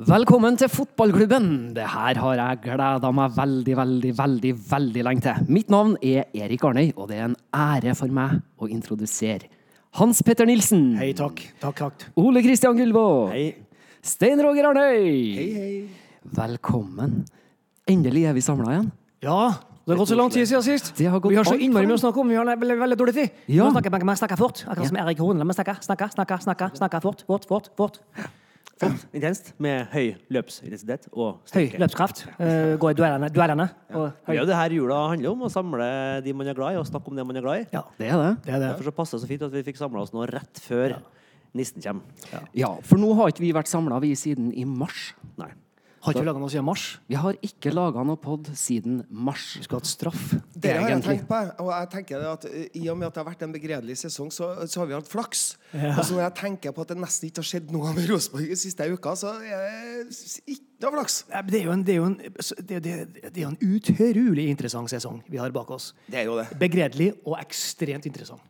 Velkommen til fotballklubben! Det her har jeg gleda meg veldig, veldig, veldig veldig lenge til. Mitt navn er Erik Arnøy, og det er en ære for meg å introdusere Hans Petter Nilsen. Hei, takk. Takk, takk. Ole Kristian Gullvåg. Hei. Stein Roger Arnøy. Hei, hei. Velkommen. Endelig er vi samla igjen. Ja, det har gått så lang tid siden sist. Det har gått vi har så innmari mye å snakke om. Vi har veldig, veldig dårlig tid. Ja. Vi snakker, snakker fort. Akkurat som Erik Horne. Vi snakker, snakker, snakker, snakker, snakker fort, fort, fort. fort. Fort, intenst, med høy løpsintensitet og Høy løpskraft. Uh, gå i duellene. duellene og Det er jo det her jula handler om, å samle de man er glad i, og snakke om det man er glad i. Ja, Det er det. det er det. Derfor så passer det så fint at vi fikk samla oss nå rett før nissen kommer. Ja, for nå har ikke vi vært samla siden i mars. Nei. Har ikke vi laga noe siden mars? Vi har ikke laga noe pod siden mars. Vi skulle hatt straff. Det har jeg tenkt på. Og jeg tenker at eh, I og med at det har vært en begredelig sesong, så, så har vi hatt flaks. Og så når jeg tenker på at det nesten ikke har skjedd noe med Rosenborg de siste uka, så er det ikke noe flaks. Det er jo en, det er jo en, det, det, det er jo en utrolig interessant sesong vi har bak oss. Det er jo det. Begredelig og ekstremt interessant.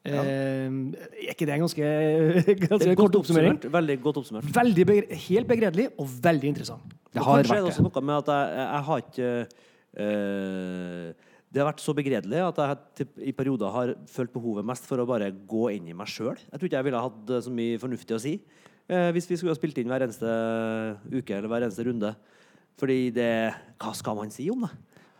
Eh, er ikke det en ganske, ganske kort oppsummering? oppsummert. Veldig godt oppsummert. Veldig begre helt begredelig og veldig interessant. Det har kanskje er det vært også det. noe med at jeg, jeg har ikke eh, Det har vært så begredelig at jeg til- i perioder har følt behovet mest for å bare gå inn i meg sjøl. Jeg tror ikke jeg ville hatt eh, så mye fornuftig å si eh, hvis vi skulle ha spilt inn hver eneste uke eller hver eneste runde. Fordi det Hva skal man si om det?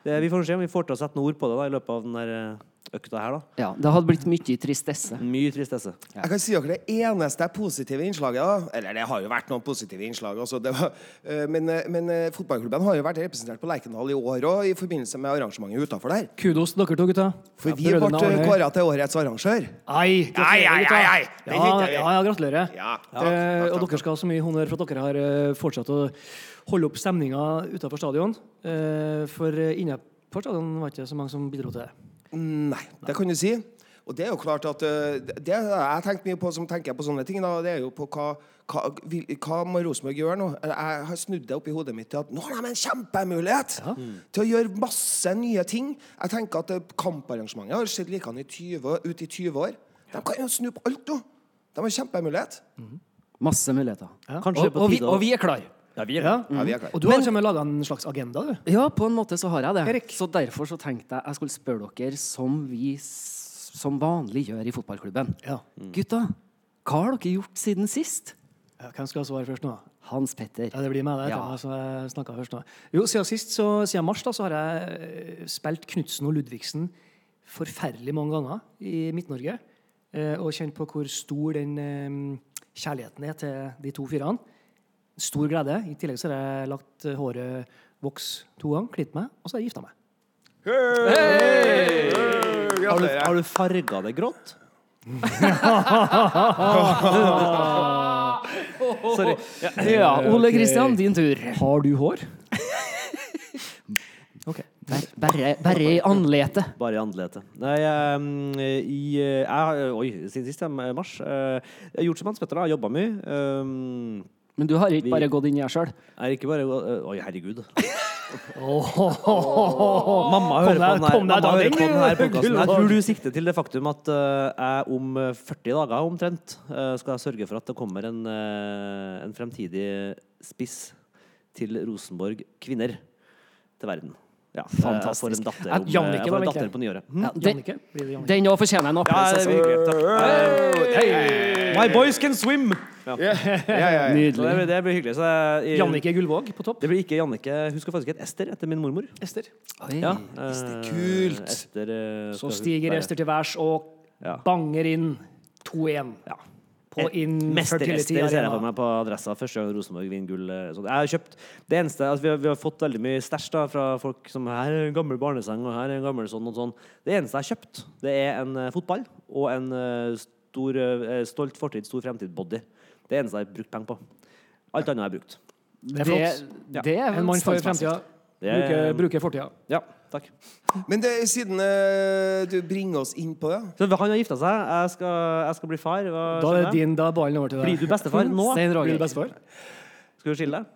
det vi får se om vi får til å sette noen ord på det da, i løpet av den der eh, økta her. da. Ja, det hadde blitt mye tristesse. Mye tristesse. Jeg kan si dere det eneste positive innslaget da, Eller det har jo vært noen positive innslag, også, det var, eh, men, eh, men eh, fotballklubben har jo vært representert på Lerkendal i år òg, i forbindelse med arrangementet utafor der. Kudos til dere to, gutta. For Ja, vi ble kåra til årets arrangør. Ai, gratulerer, Ai, ai, ai, ai. Ja, ja, ja, gratulerer. Ja, takk, takk, takk, og dere skal ha så mye honnør for at dere har fortsatt å holde opp stemninga utenfor stadion. Eh, for inne på stadion var det ikke så mange som bidro til det. Nei, det kan du si. Og det er jo klart at uh, Det har jeg tenkt mye på som tenker på sånne ting, da, det er jo på hva, hva, hva må Rosenborg gjøre nå? Jeg har snudd det opp i hodet mitt til at nå har de en kjempemulighet til å gjøre masse nye ting. Jeg tenker at uh, Kamparrangementet har sett likedan i 20 år- ut i 20 år. De kan jo snu på alt nå. De har kjempemulighet. Masse muligheter. Ja. Og, og, vi, og vi er klar. Ja, vi er Ja. Ja, vi er klare. Og du har til og med laga en slags agenda, du. Ja, på en måte så har jeg det. Erik? Så derfor så tenkte jeg jeg skulle spørre dere som vi s- som vanlig gjør i fotballklubben. Ja. Gutta, hva har dere gjort siden sist? Ja, Hvem skal svare først nå? Hans Petter. Ja, det blir meg, det. Ja. Jeg snakket først nå. Jo, siden sist, så, siden mars, da, så har jeg eh, spilt Knutsen og Ludvigsen forferdelig mange ganger i Midt-Norge. Eh, og kjent på hvor stor den eh, kjærligheten er til de to fyrene. Stor glede. I tillegg så har jeg lagt eh, håret vokse to ganger, klippet meg, og så har jeg gifta meg. Har du, har du farga det grått? Sorry. Ja, Ole Kristian, din tur. Har du hår? Okay. Bare, i andletet. Bare i andletet. Nei, um, i eh, jeg, Oi, siden sist, ja, mars. eh, jeg har gjort som Hans Petter, da. Jobba mye. Um, Men du har ikke Vi- bare gått inn i deg sjøl? er ikke bare eh, Oi, herregud. Oh, Mamma hører på den her, kom deg mamma da, hører på den her podcasten. Jeg tror du sikter til det faktum at eh, jeg om eh, 40 dager omtrent eh, skal sørge for at det kommer en, eh, en fremtidig spiss til Rosenborg kvinner til verden. Ja, eh, Fantastisk. Får en datter, om, eh, Jannicke, for en datter på nyåret. Hm? Ja, den, Jannicke? Blir det Jannicke? den òg fortjener en Ja, applaus. Ja, altså. My boys can swim! Ja. Ja, ja, ja. Så det, blir, det blir hyggelig. Så jeg, Jannicke Gullvåg på topp. Det blir ikke Jannicke. Hun skal faktisk hete Ester etter min mormor. Ester. Oi. Ja, Ester, eh, kult. Ester, eh, Så stiger Ester til værs og Ja. banger inn 2-1 Ja. På Infertility Mester-Ester ser jeg for meg på adressa første gang Rosenborg vinner gull. eh, sånn. Jeg har kjøpt det eneste altså, vi, har, vi har fått veldig mye stæsj fra folk som Her er en gammel barneseng, og her er en gammel sånn og sånn. Det eneste jeg har kjøpt, det er en eh, fotball og en eh, stor, eh, stolt fortid, stor fremtid-body. Det eneste jeg har brukt penger på. Alt annet har jeg brukt. Det er Det, flott. det er En mann for fremtida. Er- Bruker, bruker fortida. Ja, takk. Men det, siden eh, du bringer oss inn på det Så han har gifta seg. Jeg skal, jeg skal bli far. Hva Da skjer er med? din, da er ballen over til deg. Blir du bestefar nå? Stein Blir Roger. du bestefar? Skal du skille deg?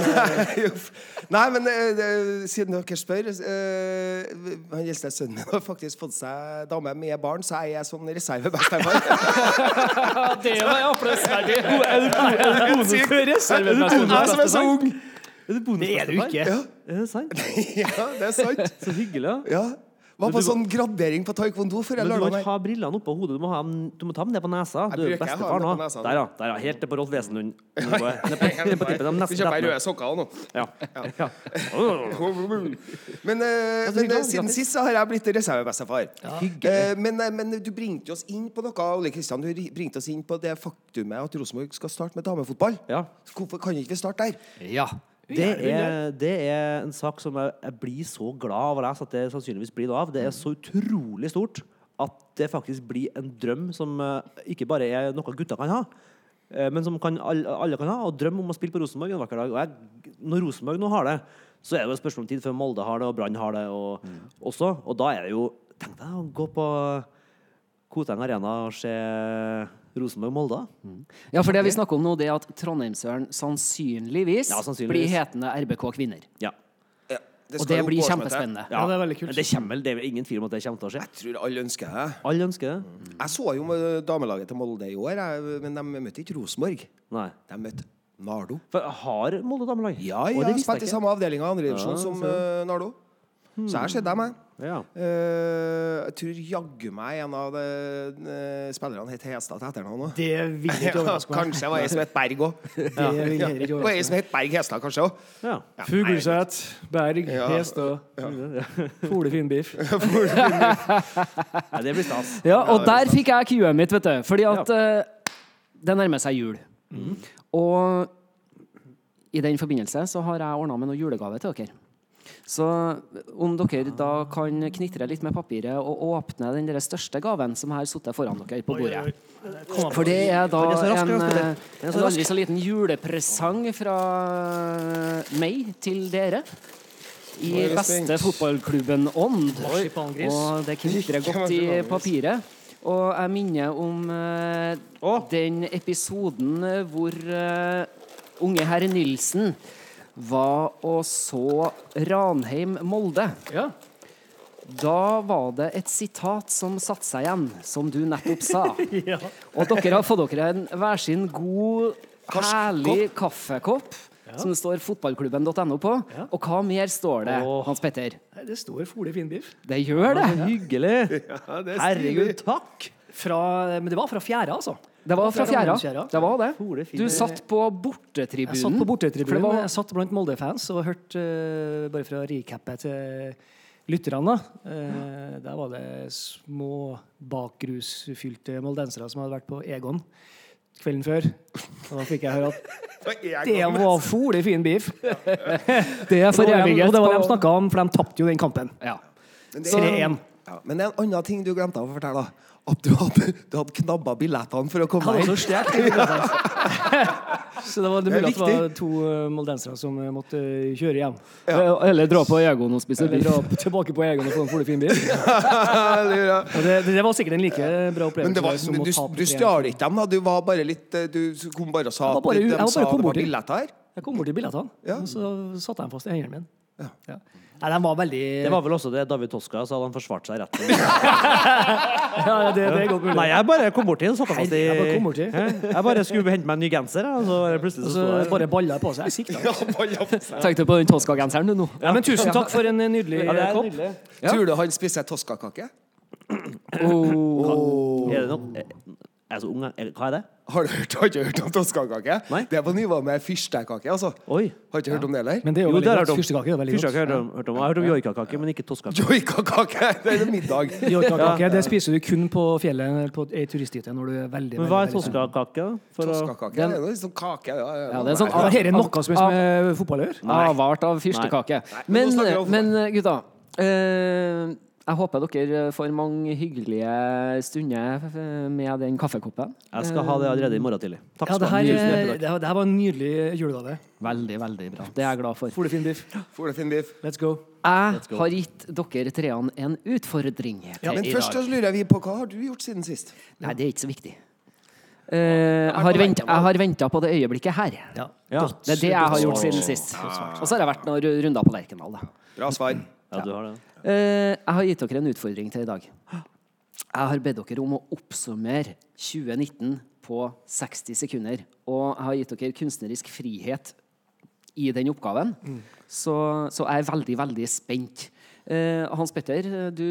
Uff. Nei, men eh, det- siden dere spør eh, Han eldste sønnen min har faktisk fått seg dame med barn, så jeg er sånn reservebestefar. Det var applausverdig! jeg som er så ung! Er det, Det er du ikke. Ja, Er det sant? ja, det er sant. Så hyggelig, ja. Ja. Var på du- sånn gradering på taekwondo før jeg Men du må ikke ha brillene oppå hodet, du må, ha, du må ta dem ned på nesa. Du er bestefar nå. Der, ja. Der, ja. Helt til på Rolf Wesenlund. Nesten kjøper røde sokker nå. Ja. Ja. Men, uh, men uh, siden sist så har jeg blitt reservebestefar. Ja. Uh, men, men du bringte oss inn på noe Ole Kristian, du bringte oss inn på det faktumet at Rosenborg skal starte med damefotball. Ja. Hvorfor kan ikke vi starte der? Ja. Det er, det er en sak som jeg, jeg blir så glad av å lese at det sannsynligvis blir noe av. Det er så utrolig stort at det faktisk blir en drøm som eh, ikke bare er noe gutter kan ha, eh, men som kan, alle, kan ha. Og drøm om å spille på Rosenborg en vakker dag. Og jeg, når Rosenborg nå har det, så er det jo et spørsmål om tid før Molde har det, og Brann har det og, også. Og da er det jo Tenk deg å gå på Koteng Arena og se Rosenborg-Molde. ja, for det vi snakker om nå, det er at Trondheimsøren sannsynligvis, Ja, sannsynligvis. blir hetende RBK Kvinner. Ja. Ja, Og det blir kjempespennende. Ja, det er veldig kult. Men det kommer det er ingen tvil om at det kommer til å skje. Jeg tror alle ønsker det. Alle ønsker det. Jeg så jo damelaget til Molde i år, men de møtte ikke Rosenborg. Nei. De møtte Nardo. For har Molde damelag? Ja, ja, det spilte i samme avdeling av andredivisjon Ja, som uh, eh, Så her skjedde jeg meg. Ja. Uh, jeg tror jaggu meg en av de, uh, spillerne het Hestad til etternavn òg. Det vil ikke overraske meg. Kanskje var ei som het Berg òg. Det Og ei som het Berg Hestad, kanskje òg. ja. Ja. Fugleseth, Berg, Ja. Hestad, Fole Finnbiff. ja, det blir stas. Ja, og der fikk jeg cuet mitt, vet du. Fordi at uh, det nærmer seg jul. Og i den forbindelse så har jeg ordna med noen julegave til dere. Så om dere da kan knitre litt med papiret og åpne den der største gaven som har sittet foran dere på bordet. For det er da en, eh, en aldri så liten julepresang fra meg til dere. I beste fotballklubben Ånd. Og det knitrer godt i papiret. Og jeg minner om eh, den episoden hvor eh, unge herr Nilsen var og så Ranheim-Molde. Ja. Da var det et sitat som satte seg igjen, som du nettopp sa. ja. Og dere har fått dere en hver sin god, herlig kaffekopp. Som det står fotballklubben.no på. Og hva mer står det, Åh. Hans Petter? Det står Fole Finnbiff. Det gjør det! Hyggelig! Herregud, takk! Fra, men det var fra fjerde, altså. Det var fra fjæra. Fjæra. Det var det. Du satt på bortetribunen. Jeg satt på bortetribunen. var- Jeg satt blant Molde-fans og hørte eh, bare fra recapet til lytterne. da. Uh, der var det små bakrusfylte moldensere som hadde vært på Egon kvelden før. Og da fikk jeg høre at det var fole fin beef. Det er Og det var det de snakka om, for de tapte jo den kampen. ja. Men det, 3-1. ja, men det er en annen ting du glemte å fortelle. da. At du hadde, du hadde knabba billettene for å komme Han inn. så det var det Det mulig at det var to eh, moldensere som eh, måtte eh, kjøre hjem. Eller dra på Egon og spise Eller dra tilbake på Egon og få en beef. Ja. Det, det var sikkert en like bra opplevelse Men, det var, som men du, du stjal ikke dem, da? Du var bare litt Du kom bare og sa at de sa det var billetter her? Jeg kom bort til billettene, Ja. og så satte jeg dem fast i hendene mine. Ja. Nei, den var veldig Det var vel også det David Toska sa da han forsvarte seg rett. ja, det, det er godt mulig. Nei, jeg bare kom borti og satte fast i Jeg bare kom borti. Jeg bare skulle hente meg en ny genser, og så plutselig så så sto jeg bare balla på seg. Jeg sikta. Tenkte du på den Toska-genseren du nå? Ja, men tusen takk for en nydelig Ja, det er kopp. nydelig. Ja. Tror du han spiser toskakake? Oh. Er det noe Er jeg så ung? Hva er det? Har du hørt, har ikke hørt om toskakake? Nei. Det er på nivå med fyrstekake, altså. Oi. Har ikke hørt om det, heller? Men det er jo Jo, det har veldig godt. Fyrstekake er veldig Fyrstekake har godt. jeg hørt om. Jeg har hørt om joikakake, men ikke toskakake. Joikakake! Det er middag. Joikakake det spiser du kun på fjellet på ei turisthytte når du er veldig Men hva er toskakake? da? For Toskakake det er noe sånn kake. Ja, Ja, det er sånn- Ja, Her er noe som er med fotballør. Avart av fyrstekake. men men gutta. eh, jeg håper dere får mange hyggelige stunder eh, med den kaffekoppen. Jeg skal ha det allerede i morgen tidlig. Takk Ja, skal det du ha. her, Tusen eh, det her det var en nydelig julegave. Veldig, veldig bra. Det er jeg glad for. Fole fin biff. Får fin biff. Let's go. Jeg go. har gitt dere treene en utfordring Ja, Men først så lurer vi på hva har du gjort siden sist? Nei, det er ikke så viktig. Uh, jeg har venta på det øyeblikket her. Ja. Ja. Det er det jeg har gjort siden sist. Og så har jeg vært noen runder på Lerkendal. da. Bra svar. Ja, du har det. Eh, jeg har gitt dere en utfordring til i dag. Jeg har bedt dere om å oppsummere 2019 på 60 sekunder. Og jeg har gitt dere kunstnerisk frihet i den oppgaven. Så, så jeg er veldig, veldig spent. Eh, Hans Petter, du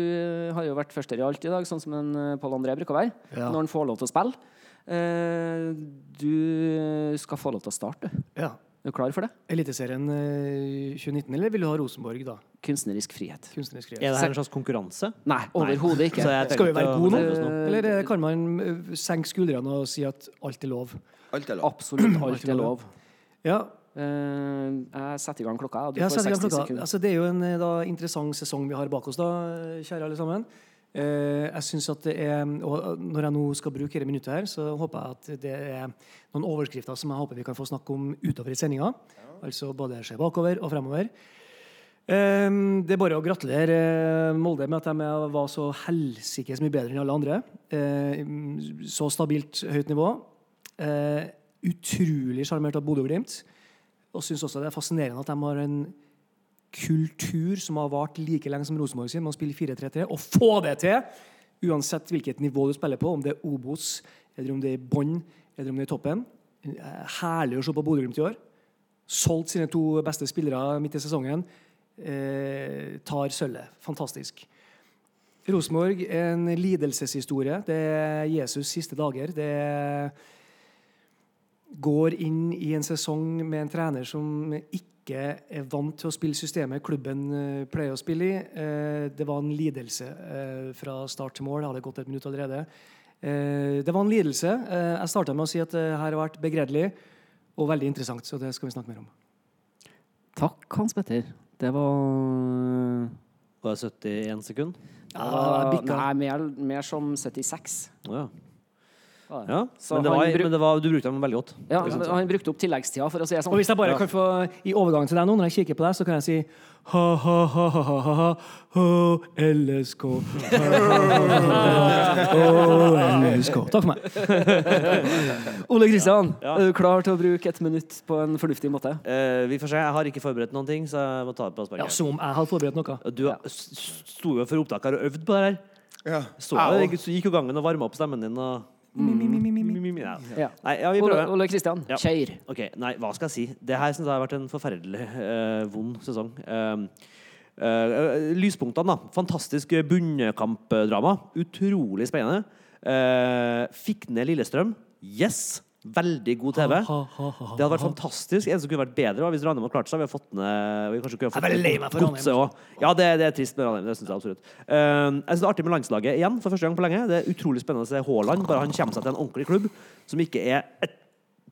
har jo vært førster i alt i dag, sånn som en eh, Pål André bruker å være. Ja. Når han får lov til å spille. Eh, du skal få lov til å starte. du. Ja. Er du klar for det? Eliteserien eh, 2019, eller vil du ha Rosenborg, da? Kunstnerisk frihet. Kunstnerisk Er det her en slags konkurranse? Nei, overhodet ikke. Så jeg Skal vi være gode nå? Eller kan man eh, senke skuldrene og si at alt er lov? Alt er lov. Absolutt alt er lov. Ja, Eh, jeg setter i gang klokka. og Du Ja, får i gang 60 klokka. sekunder. Altså, det er jo en eh, da, interessant sesong vi har bak oss, da, kjære alle sammen. Eh, jeg synes at det er, og Når jeg nå skal bruke dette minuttet, her, så håper jeg at det er noen overskrifter som jeg håper vi kan få snakke om utover i sendinga. Altså både se bakover og fremover. Eh, det er bare å gratulere eh, Molde med at de var så helsikes mye bedre enn alle andre. Eh, så stabilt høyt nivå. Eh, utrolig sjarmert av Bodø-Glimt. Og syns også det er fascinerende at de har en kultur som har vart like lenge som Rosenborg sin, med å spille 4-3-3, og få det til! Uansett hvilket nivå du spiller på, om det er Obos, eller om det er i bånn, eller om det er i toppen. Eh, Herlig å se på Bodø-Glimt i år. Solgt sine to beste spillere midt i sesongen. Eh, tar sølvet. Fantastisk. Rosenborg en lidelseshistorie. Det er Jesus' siste dager. Det går inn i en sesong med en trener som ikke er vant til å spille systemet klubben eh, pleier å spille i. Eh, det var en lidelse eh, fra start til mål. Det hadde gått et minutt allerede. Det var en lidelse. Jeg starta med å si at det her har vært begredelig og veldig interessant, så det skal vi snakke mer om. Takk, Hans Petter. Det var Var det 71 sekunder? Ja. Nei, mer, mer som 76. Oh, ja. Ja. Så Men, det var, bruk- men det var, du brukte dem veldig godt. Ja, han brukte opp tilleggstida, for å si det Og sånn. hvis jeg bare kan få, i overgangen til deg nå, når jeg kikker på deg, så kan jeg si ha-ha-ha-ha-ha, LSK. LSK. Takk for meg. Ole Kristian, Ja. er du klar til å bruke et minutt på en fornuftig måte? Eh, vi får se. Jeg har ikke forberedt noen ting, så jeg må ta det på Ja. Som om jeg hadde forberedt noe. Du sto jo for opptak her og øvde på det her. Ja. Så Jeg jeg, så gikk jo gangen og varma opp stemmen din og ja. Ja. Nei, ja, vi Ole, prøver. Ole Kristian, Ja. kjør. Ok, nei, hva skal jeg si? Det her syns jeg har vært en forferdelig eh, vond sesong. Um, uh, lyspunktene, da. Fantastisk bunnkampdrama. Utrolig spennende. Uh, fikk ned Lillestrøm. Yes! Veldig god TV. Det hadde vært fantastisk. En som kunne vært bedre, hvis Ranheim hadde klart seg. Vi har fått ned vi kanskje kunne ha Jeg er fått veldig lei meg for også. Ja, det, det er trist med Ranheim. Det syns jeg absolutt. Uh, jeg synes det er artig med landslaget igjen, for første gang på lenge. Det er utrolig spennende å se Haaland. Bare han kommer seg til en ordentlig klubb som ikke er et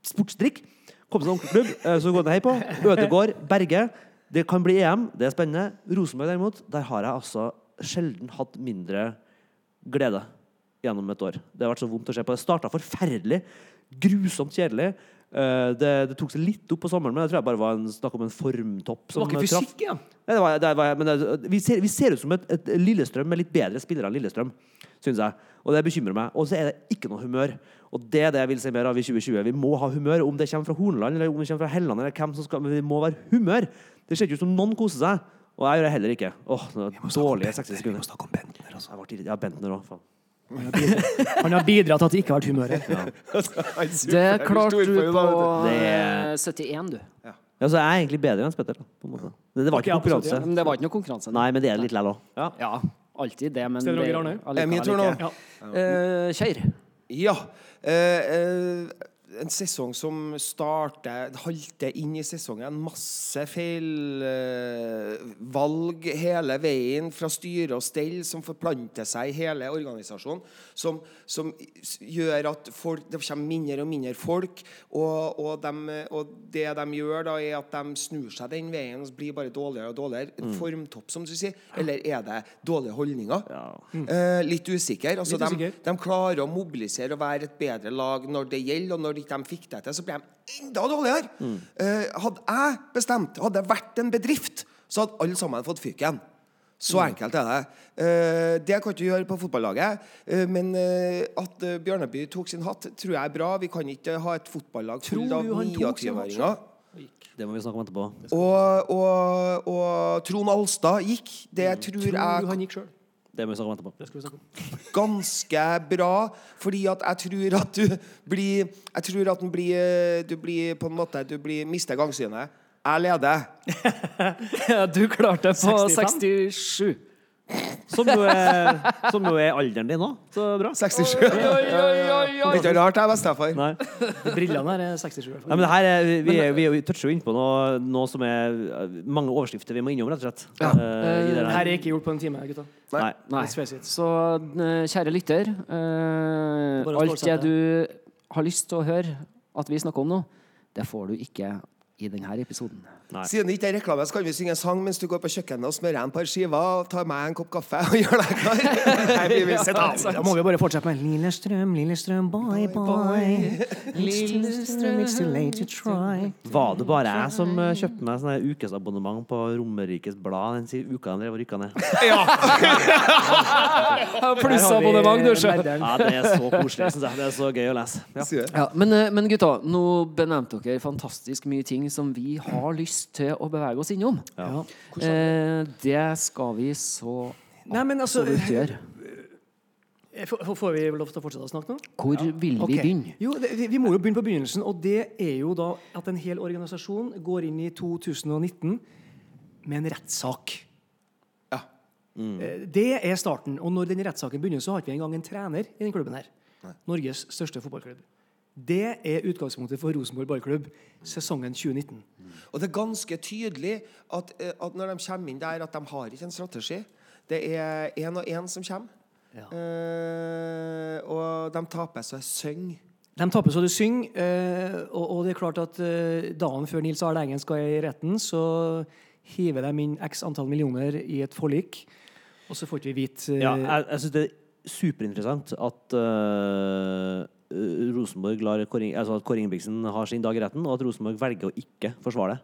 sportsdrikk. Komme til en ordentlig klubb, uh, som går ned hei på. Ødegård, Berge. Det kan bli EM. Det er spennende. Rosenborg derimot, der har jeg altså sjelden hatt mindre glede gjennom et år. Det har vært så vondt å se på. Det starta forferdelig. Grusomt kjedelig. Eh, det, det tok seg litt opp på sommeren, men jeg tror jeg bare var en, snakk om en formtopp. Det var ikke fysikk ja? Nei, det var, det var, men det, vi, ser, vi ser ut som et, et Lillestrøm med litt bedre spillere enn Lillestrøm, syns jeg. Og det bekymrer meg. Og så er det ikke noe humør. Og det er det jeg vil se mer av i 2020. Vi må ha humør. Om det kommer fra Horneland eller om det kommer fra Helland, eller hvem som skal, men vi må være humør. Det ser ikke ut som noen koser seg. Og jeg gjør det heller ikke. Åh, det var dårlige 60 sekunder. snakke om Bentner, altså. Jeg ble. Ja, Bentner òg. faen. Han har bidratt til at det ikke har vært humør her. Det klarte du på eh, 71, du. Ja, så jeg er egentlig bedre enn Petter. På en måte. Det, det var ikke konkurranse. Men det var ikke noe konkurranse. Nei, men det er litt likevel òg. Ja. Ja, alltid det, men det- er min tur nå. Ja. Eh, kjør. Ja. Uh, eh, en sesong som starter halter inn i sesongen. Masse feilvalg eh, hele veien fra styre og stell som forplanter seg i hele organisasjonen. Som, som gjør at folk, det kommer mindre og mindre folk. Og, og, de, og det de gjør, da, er at de snur seg den veien og blir bare dårligere og dårligere. En formtopp, som du sier. Eller er det dårlige holdninger? Eh, litt usikker. Altså, Litt de, usikker. de klarer å mobilisere og være et bedre lag når det gjelder, og når de ikke fikk det til, så ble de enda dårligere. Eh, hadde jeg bestemt, hadde det vært en bedrift, så hadde alle sammen fått fyken. Så enkelt er det. Eh, det kan ikke gjøre på fotballaget. eh, men eh, at Bjørneby tok sin hatt, tror jeg er bra. Vi kan ikke ha et fotballag Tror fullt av du han tok sin hatt 29-åringer. Det må vi snakke om etterpå. Og, og, og Trond Alstad gikk. Det tror Tror du jeg han gikk sjøl? Det må vi snakke om etterpå. Ganske bra. Fordi at jeg tror at du blir Jeg tror at den blir, du blir på en måte Du blir mister gangsynet. Jeg leder. Du klarte det på 65. 67. Som jo er, som jo er alderen din òg. Så bra. 67. Oi, oi, oi, oi. Ikke rart jeg er bestefar. Nei. Brillene her er 67. i hvert Nei, fall. men det her er, vi, er, vi, er, vi toucher jo innpå noe, noe som er eh, mange overskrifter vi må innom, rett og slett. Ja. Eh, i det Det her. her er ikke gjort på en time, gutta. Nei. Nei. Let's face it. Så eh, kjære lytter, eh, Bare alt det stålsette. du har lyst til å høre at vi snakker om nå, det får du ikke i denne episoden. Nei. Siden det ikke er reklame, så kan vi synge en sang mens du går på kjøkkenet og smører en par skiver og tar meg en kopp kaffe og gjør deg klar. Nei, vi vil sette av. Da må vi bare fortsette med Lillestrøm, Lillestrøm, bye bye. Lillestrøm, it's too late to try. Var det bare jeg som eh, kjøpte meg sånn ukesabonnement på Romerikes Blad den uka den rykka ned? Ja! Plussabonnement, du, sjø. Ja, det er så koselig, syns jeg. Det er så gøy å lese. Ja. Ja, men, eh, men gutta, nå benevnte dere fantastisk mye ting som vi har lyst til å bevege oss innom. Ja. Eh, det skal vi så Nei, men altså gjøre. Får får vi lov til å fortsette å snakke nå? Hvor vil vi okay. begynne? Jo, det, vi, må jo begynne på begynnelsen, og det er jo da at en hel organisasjon går inn i 2019 med en rettssak. Ja. Mm. Det er starten. Og når den rettssaken begynner, så har ikke vi engang en trener i den klubben her. Norges største fotballklubb. Det er utgangspunktet for Rosenborg ballklubb sesongen 2019. Og det er ganske tydelig at, eh, at når de kommer inn der, at de har ikke en strategi. Det er én og én som kommer. Ja. Eh, og de taper så jeg synger. De taper så det synger, eh, og, og det er klart at eh, dagen før Nils Arne Engen skal i retten, så hiver de inn x antall millioner i et forlik, og så får ikke vi vite eh, Ja, jeg, jeg syns det er superinteressant at uh, Rosenborg lar Kåring, altså at Kåre Ingebrigtsen har sin dag i retten, og at Rosenborg velger å ikke forsvare det,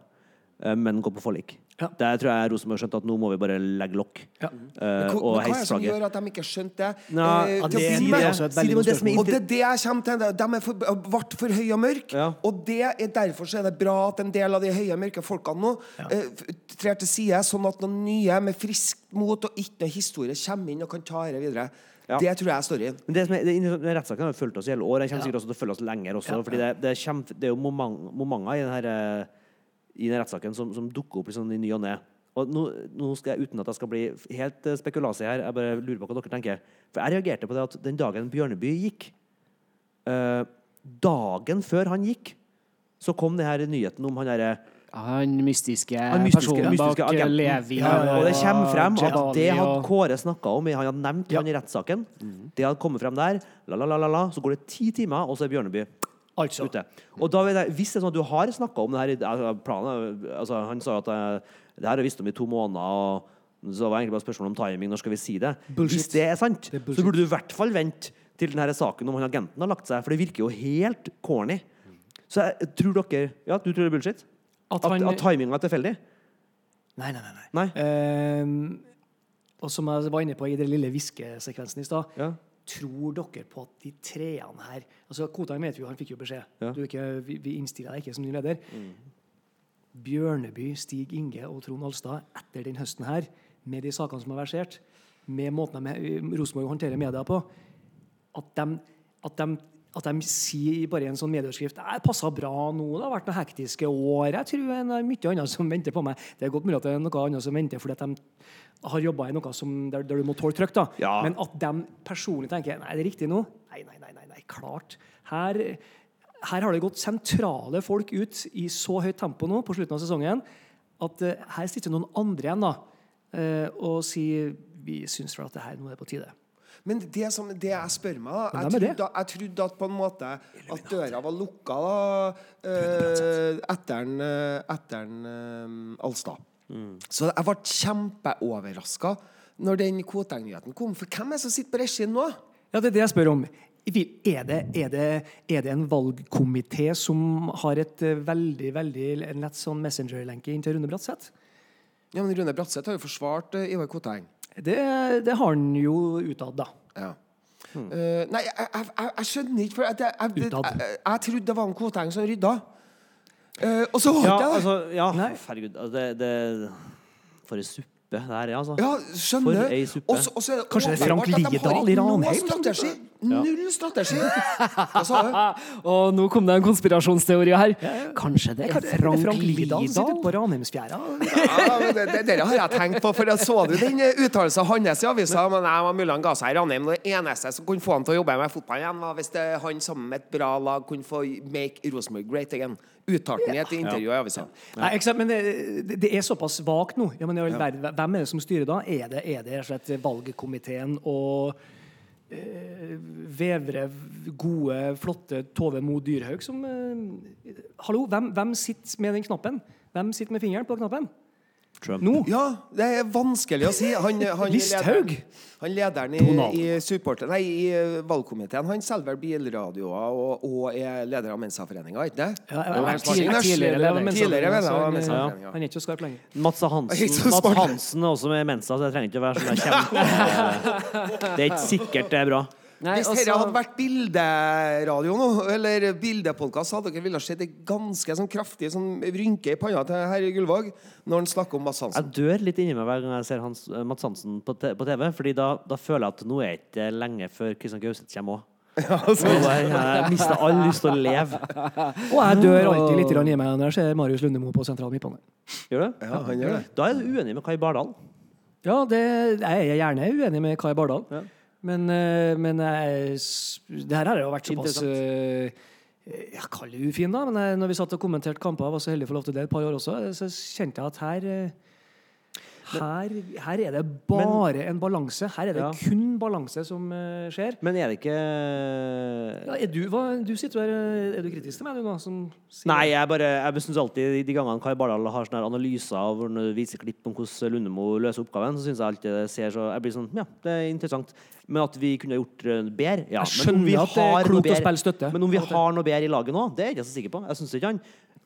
eh, men gå på forlik. Ja. Der tror jeg Rosenborg skjønte at nå må vi bare legge lokk Ja. Uh, og heise men hva er det som gjør at de ikke skjønte det? Nå, uh, til det- det er også et Si det det er. Og det er det jeg kommer til. De er for, ble for høye og mørke. Ja. Og det er derfor så er det bra at en del av de høye og mørke folkene nå ja. uh, trer til side, sånn at noen nye med friskt mot og ikke noe historie kommer inn og kan ta dette videre. Det tror jeg er storyen. Men det som er, det, rettssaken har fulgt oss i hele år. Den kommer sikkert også til å følge oss lenger også. fordi det, det, kommer, det er jo moment, momenter i denne, i den rettssaken som, som dukker opp liksom, i ny og ne. Og nå, nå skal jeg, uten at jeg skal bli helt spekulasig spekulasi her, jeg bare lurer på hva dere tenker. For jeg reagerte på det at den dagen Bjørneby gikk eh, Dagen før han gikk, så kom det her nyheten om han derre Han mystiske, Han mystiske- personen mystiske bak eh. Levi Ja, ja, Og det kommer frem at det hadde Kåre snakka om. Han hadde nevnt han i rettssaken. Det hadde kommet frem der. La, la, la, la, la. Så går det ti timer, og så er Bjørneby Altså. ute. Og da vet jeg, Hvis det er sånn at du har snakka om det her i- planen, altså, Han sa at eh, det her har jeg visst om i to måneder. og så var det egentlig bare spørsmål om timing. Når skal vi si det? Bullshit. Hvis det er sant, Det er så burde du i hvert fall vente til denne saken om han agenten har lagt seg. For det virker jo helt corny. Så jeg tror dere Ja, du tror det er bullshit? At At, han- at timinga er tilfeldig? Nei, nei, nei. nei. Nei. Ehm, og som jeg var inne på i den lille hviskesekvensen i stad Ja. Tror dere på at de treene her altså Kotang vet vi jo, han fikk jo beskjed. Ja. Du er ikke, vi, vi innstiller deg ikke som ny leder. Bjørneby, Stig Inge og Trond Alstad etter den høsten her, med de sakene som har versert, med måten de, Rosenborg håndterer media på, at de, at de, at de sier bare i en sånn medieoverskrift Det passa bra nå, det har vært noen hektiske år. Jeg tror det er mye annet som venter på meg. Det er godt mulig at det er noe annet som venter fordi at de har jobba i noe som, der, der du må tåle trykk. Ja. Men at de personlig tenker Nei, det er riktig nå? Nei, nei, nei, nei, nei klart. Her, her har det gått sentrale folk ut i så høyt tempo nå på slutten av sesongen at uh, her sitter noen andre igjen da, uh, og sier vi syns vel at det her nå er på tide. Men det, som, det jeg spør meg da, jeg trodde, jeg trodde at på en måte at døra var lukka da, eh, etter en, eh, etter en eh, Alstad. Så jeg ble kjempeoverraska når den Koteng-nyheten kom. For hvem er det som sitter på regien nå? Ja, det er det jeg spør om. Er det, er det, er det en valgkomité som har et eh, veldig, veldig en lett sånn Messenger-lenke inn til Rune Bratseth? Ja, men Rune Bratseth har jo forsvart Ivar Koteng. Det, det har han jo utad, da. Ja. Eh, nei, jeg, jeg, jeg, jeg skjønner ikke, for at jeg, jeg, jeg, jeg, jeg trodde det var en Koteng som rydda. Uh, og så holdt Ja, jeg det det. altså, ja, herregud. altså, Det, det For ei suppe det der, er, altså. Ja, skjønner. For ei suppe. Og så- og så er det Kanskje det er Frank Lidahl i Ranheim Strategi. Null strategi! Hva sa du? Og nå kom det en konspirasjonsteori her. Kanskje det er det Frank Frank Liedal som sitter på Ranheimsfjæra? Ja, men det, det, det har jeg tenkt på, for jeg så du den eh, uttalelsen hans i avisa? Men jeg var mulig han ga seg i Ranheim. Det eneste som kunne få han til å jobbe med fotball igjen, var hvis det, han sammen med et bra lag kunne få make Rosenborg great again. Uttalte han i et intervju i avisa. Nei, ikke sant, men det, er såpass vagt nå. Ja, men Hvem er det som styrer da? Er det, er det slett valgkomiteen og eh, vevre, gode, flotte Tove Mo Dyrhaug som eh, Hallo, hvem, hvem sitter med den knappen? Hvem sitter med fingeren på knappen? Trump. Nå? Ja, det er vanskelig å si. Han, han Listhaug? Han lederen i, i, supporter, nei, i eh, valgkomiteen Han selger vel bilradioer og, og er leder av Mensa-foreninga, ikke det? Ja, ja, tidligere- tidligere leder. Av Mensaforeninga. han, Mensa-foreninga. Han er ikke så skarp lenger. Mats Hansen, Mats. Hansen er også med Mensa, så jeg trenger ikke å være sånn. Det er ikke sikkert det er bra. Nei, Hvis altså- dette hadde vært bilderadio nå, eller bildepodkast, hadde dere ville sett en ganske sånn kraftig sånn rynke i panna til herr Gullvåg når han snakker om Mads Jeg dør litt inni meg hver gang jeg ser Hans, eh, Mats Hansen på, te- på TV, Fordi da, da føler jeg at nå er det ikke lenge før Kristian Gauseth kommer òg. Jeg mister all lyst til å leve. Og jeg dør alltid litt i meg når jeg ser Marius Lundemo på sentral midtbane. Gjør du? Ja, han gjør det. Da er du uenig med Kai Bardal. Ja, det, jeg er gjerne uenig med Kai Bardal. Ja. Men, eh, men jeg, det her har jo vært såpass eh, Jeg kaller det ufin, da. Men jeg, når vi satt og kommenterte kamper, var så heldig å få lov til det et par år også, så kjente jeg at her eh, her, her er det bare en balanse. Her er det Ja. kun balanse som uh, skjer. Men er det ikke Ja, er du, hva, du sitter der, eh, er du kritisk til meg, du nå? Nei, jeg bare Jeg syns alltid de- gangene Kai Bardal har sånne analyser av viser klipp om hvordan Lundemo løser oppgaven, så syns jeg alltid det ser så Jeg blir sånn Ja, det er interessant. Men at vi kunne gjort bedre Ja. Jeg men skjønner at det er klokt å spille støtte. Men om vi har noe bedre i laget nå, det er jeg ikke så sikker på. Jeg syns ikke han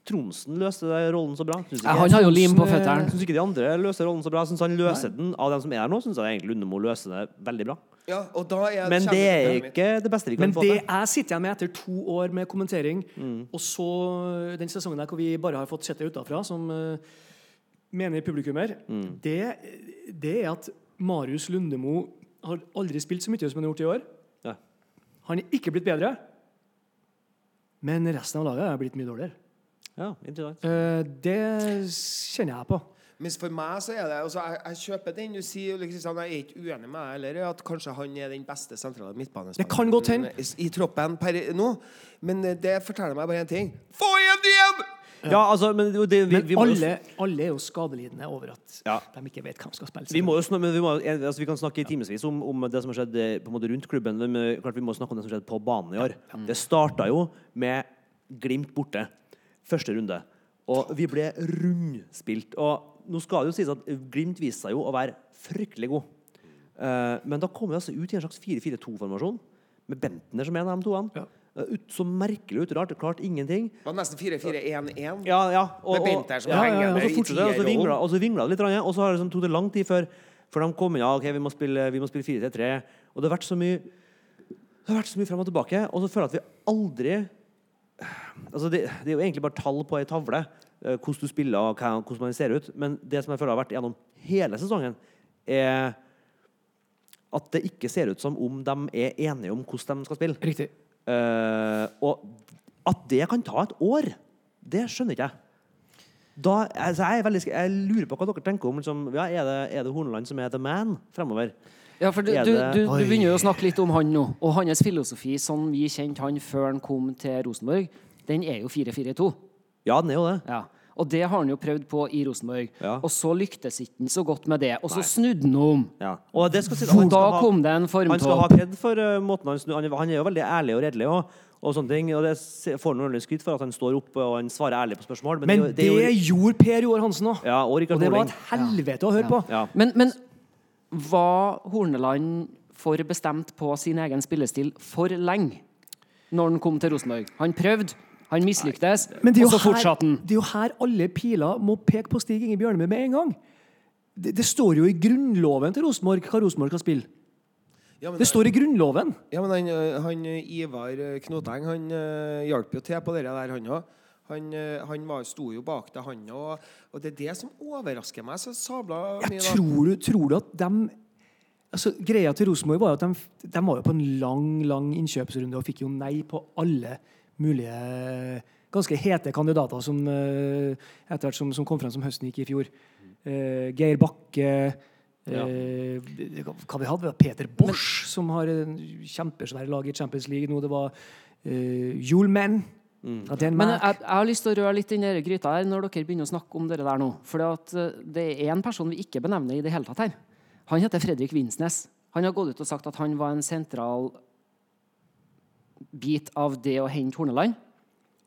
Tronsen løste den rollen så bra. Synes ikke, han har jo lim på føtteren føttene. syns ikke de andre løser rollen så bra. Syns han løser den Av dem som er her nå, syns jeg egentlig Lundemo løser det veldig bra. Ja, og da er Men det er ikke det beste vi kan Men få det til. jeg sitter igjen med etter to år med kommentering, Mm. og så den sesongen der hvor vi bare har fått sett det utafra, som uh, mener publikummer, Mm. det, det er at Marius Lundemo har aldri spilt så mye som han har gjort i år. Ja. Han er ikke blitt bedre, men resten av laget er blitt mye dårligere. Ja, interessant. Eh, det kjenner jeg på. Mens for meg så er det altså, jeg, jeg kjøper den. Du sier liksom, sånn, Jeg er ikke uenig med deg heller, at kanskje han er den beste sentrale midtbanespilleren i, i troppen per nå. Men eh, det forteller meg bare én ting. Få igjen igjen! Ja, altså, men det, vi, Men vi må jo alle, alle er jo skadelidende over at Ja. de ikke vet hvem de skal spille. Vi, må jo snakke, men vi, må, altså, vi kan snakke i timevis om, om det som har skjedd eh, på en måte rundt klubben, men klart vi må snakke om det som skjedde på banen i år. Det starta jo med Glimt borte, første runde. Og vi ble rundspilt. Og nå skal det jo sies at Glimt viste seg jo å være fryktelig god. Eh, men da kom vi altså ut i en slags 4-4-2-formasjon, med Bentner som en av de toene. Ja. Eh, ut, så merkelig ut, rart, klart ingenting. Det var nesten 4-4-1-1. Ja, ja. Og, Med som ja, ja, ja. Og så vingla, og så vingla det litt, og så har det liksom, tok det lang tid før, før de kom inn. Ja, ok, vi må spille, vi må spille 4-3. Og det har vært så mye det har vært så mye frem og tilbake, og så føler jeg at vi aldri altså det, det er jo egentlig bare tall på ei tavle, eh, hvordan du spiller og hvordan man ser ut. Men det som jeg føler har vært gjennom hele sesongen, er at det ikke ser ut som om de er enige om hvordan de skal spille. Riktig. Uh, og at det kan ta et år, det skjønner ikke jeg. Da, altså jeg, er veldig, jeg lurer på hva dere tenker om liksom, ja, er, det, er det Horneland som er the man fremover? Ja, for du, du, du, du begynner jo å snakke litt om han nå. Og hans filosofi, sånn vi kjente han før han kom til Rosenborg, den er jo 4-4-2. Ja, den er jo det. Ja. Og det har han jo prøvd på i Rosenborg. Ja. Og så lyktes ikke han så godt med det. Og så snudde han om. Ja. Og det skal si, han da ha- kom det en Han skal ha formtopp. kred for uh, måten han snur han, er- han er jo veldig ærlig og redelig og, og sånne ting. Og det får han skryt for at han står opp og han svarer ærlig på spørsmål. Men, Men det, det, det gjorde Per Joar Hansen òg. ja, og Og det var et helvete å høre på. Ja. Men, men var Horneland for bestemt på sin egen spillestil for lenge når han kom til Rosenborg? Han prøvde, han mislyktes, og så fortsatte han. det er jo her alle piler må peke på Stig Inge Bjørnebø med en gang. det, det står jo i grunnloven til Rosenborg hva Rosenborg skal spille. Ja, men, Det står i grunnloven. ja, men han, eh, han eh, Ivar eh, Knoteng han uh, hjalp jo til på det der, han òg. Han, han var, sto jo bak det, han òg. Og det er det som overrasker meg så sabla mye. Jeg tror, du, tror du at de altså, Greia til Rosenborg var jo at de, de var jo på en lang lang innkjøpsrunde og fikk jo nei på alle mulige ganske hete kandidater som eh, etter hvert som, som kom frem som høsten gikk i fjor. Eh, Geir Bakke Ja. eh, hva vi hadde? Vi Peter Bosch, som har en kjempesvære lag i Champions League nå. Det var uh, Hjulmenn. Ja, det er en Men jeg, jeg har lyst til å røre litt i den gryta her når dere begynner å snakke om dere der nå. For det er en person vi ikke benevner i det hele tatt her. Han heter Fredrik Vinsnes. Han har gått ut og sagt at han var en sentral bit av det å hente Horneland.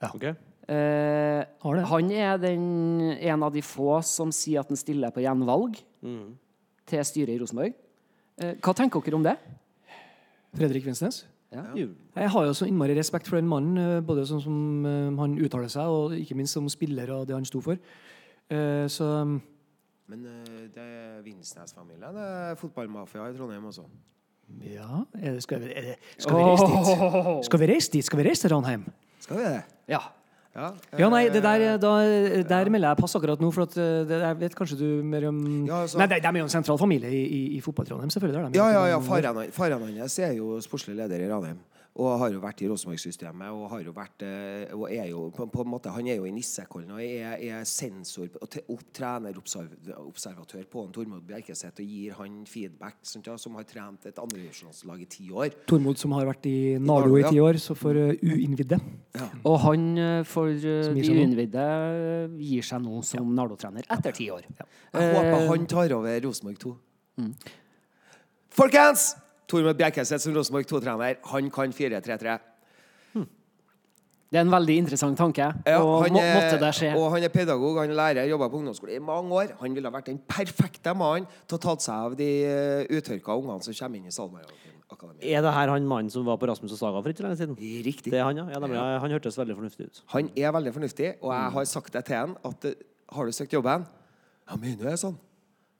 Ok? Eh, Har det. han er den, en av de få som sier at han stiller på gjenvalg til styret i Rosenborg. Eh, hva tenker dere om det? Fredrik Vinsnes. Ja. Jeg har jo så innmari respekt for den mannen, eh, både sånn som eh, han uttaler seg, og ikke minst som spiller og det han sto for. Eh, Så Men eh, det er Vinsnes-familien. Det er fotballmafia i Trondheim også. Ja er det, skal, vi, er det, skal vi reise dit? Skal vi reise dit? Skal vi reise til Ranheim? Skal vi det? Ja. Ja, Ja, nei, det der, eh, da, der melder jeg pass akkurat nå, for at eh, det der vet kanskje du mer om Ja, altså- Nei, de, de er jo en sentral familie i, i, i fotball-Trondheim, selvfølgelig. de. Ja, ja, ja. Faren faren hans er jo sportslig leder i Ranheim. Og har jo vært i Rosenborg-systemet. Og har jo vært eh, Og er jo på, på en måte Han er jo i Nissekollen og er, er sensor og opp, trenerobservatør på en Tormod Bjerkeseth og gir han feedback, sånt, ja, som har trent et andredivisjonslag i ti år. Tormod som har vært i Nardo, Nardo i ti år, så for uh, uinnvidde. Og han eh, for gir de uinnvidde gir seg nå som Nardo-trener etter ti år. Jeg håper han tar over Rosenborg 2. Folkens! Tormod Bjerkeseth som Rosenborg 2-trener. Han kan 4-3-3. Det er en veldig interessant tanke, Ja, og han må, er- måtte det skje. Og han er pedagog, han er lærer, jobba på ungdomsskole i mange år. Han ville ha vært den perfekte mannen til å ta seg av de uttørka ungene som kommer inn i Akademi. Er det her han mannen som var på Rasmus og Saga for ikke lenge siden? Riktig. Det er han, ja. ja nemlig, Han hørtes veldig fornuftig ut. Han er veldig fornuftig, og jeg har sagt det til han at eh, Har du søkt jobben? Ja, mener du det sånn?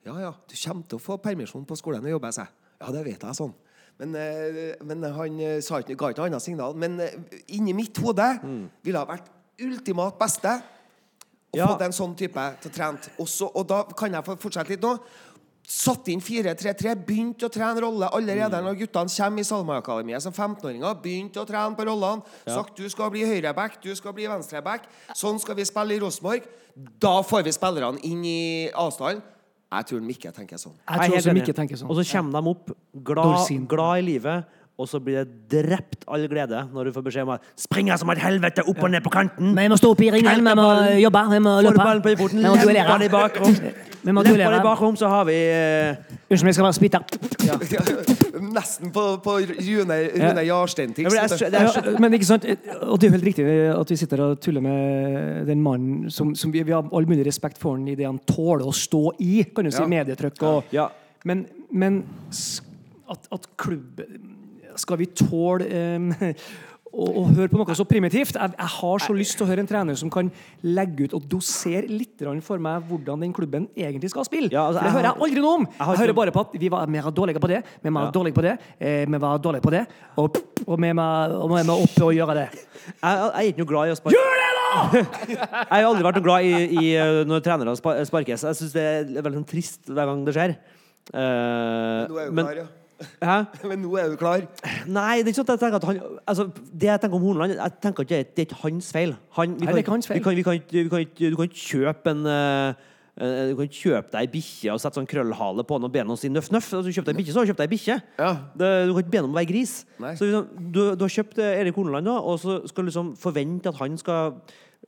Ja, ja. Du kommer til å få permisjon på skolen og jobbe, sier jeg. Ja, det vet jeg, sånn. Men, eh, men han eh, sa ikke, ga ikke noe annet signal. Men eh, inni mitt hode ville ha vært ultimat beste å Ja. få en sånn type til å trene. Også, og da kan jeg fortsette litt nå. Satt inn 4-3-3, begynte å trene rolle allerede når guttene kommer i Salma-akademiet som 15-åringer. Begynte å trene på rollene. Sagt du skal bli høyreback, du skal bli venstreback. Sånn skal vi spille i Rosenborg. Da får vi spillerne inn i avstanden. Jeg tror de ikke tenker sånn. Jeg tror også de ikke tenker sånn. Og så kommer de opp glad, Dorsin. glad i livet, og så blir det drept all glede når du får beskjed om at 'springer som et helvete opp og ned på kanten'. Vi må stå opp i ringen, vi må jobbe, vi må Får løpe. ballen på foten, Vi må lemper den i bakrom. Vi må Lemper den i bakrom, så har vi eh, Unnskyld, jeg skal være spytter. Nesten på, på Rune, Rune Jarstein-tics. Ja, men Ja, ikke sant, og det er jo helt riktig at vi sitter og tuller med den mannen som, som vi, vi har all mulig respekt for han i det han tåler å stå i, kan du si, Ja. medietrykk og Ja. Men, men at, at klubben Skal vi tåle em, å, å høre på noe så primitivt? Jeg, jeg har så lyst til å høre en trener som kan legge ut og dosere litt for meg hvordan den klubben egentlig skal spille. Ja, altså, for det jeg hører jeg aldri noe om. Jeg ikke- hører bare på at vi var, vi var dårlige på det, vi var Ja. dårlige på det, eh, vi var dårlige på det, og, og vi må opp og gjøre det. Jeg, jeg er ikke noe glad i å sparke. Gjør det, da! jeg har aldri vært noe glad i, i uh, når trenere sparkes. Jeg syns det er veldig sånn trist hver gang det skjer. Eh, Nå er jo men- klar, ja. Hæ? Men nå er du klar. Nei, det er ikke sånn at jeg tenker at han altså, Det jeg tenker om Horneland, jeg tenker at det, er- er ikke hans feil. Han, vi Nei, det er ikke hans feil. Vi kan, vi kan, ikke- vi kan, ikke- du kan ikke kjøpe en eh, eh, du kan ikke kjøpe deg ei bikkje og sette sånn krøllhale på den og be noen si nøff, nøff. Altså, du kjøper deg ei bikkje, så har du kjøpt deg ei bikkje. Ja. Det, du kan ikke be noen om å være gris. Nei. Så liksom, du, du har kjøpt eh, Erik Horneland, da, og så skal du liksom forvente at han skal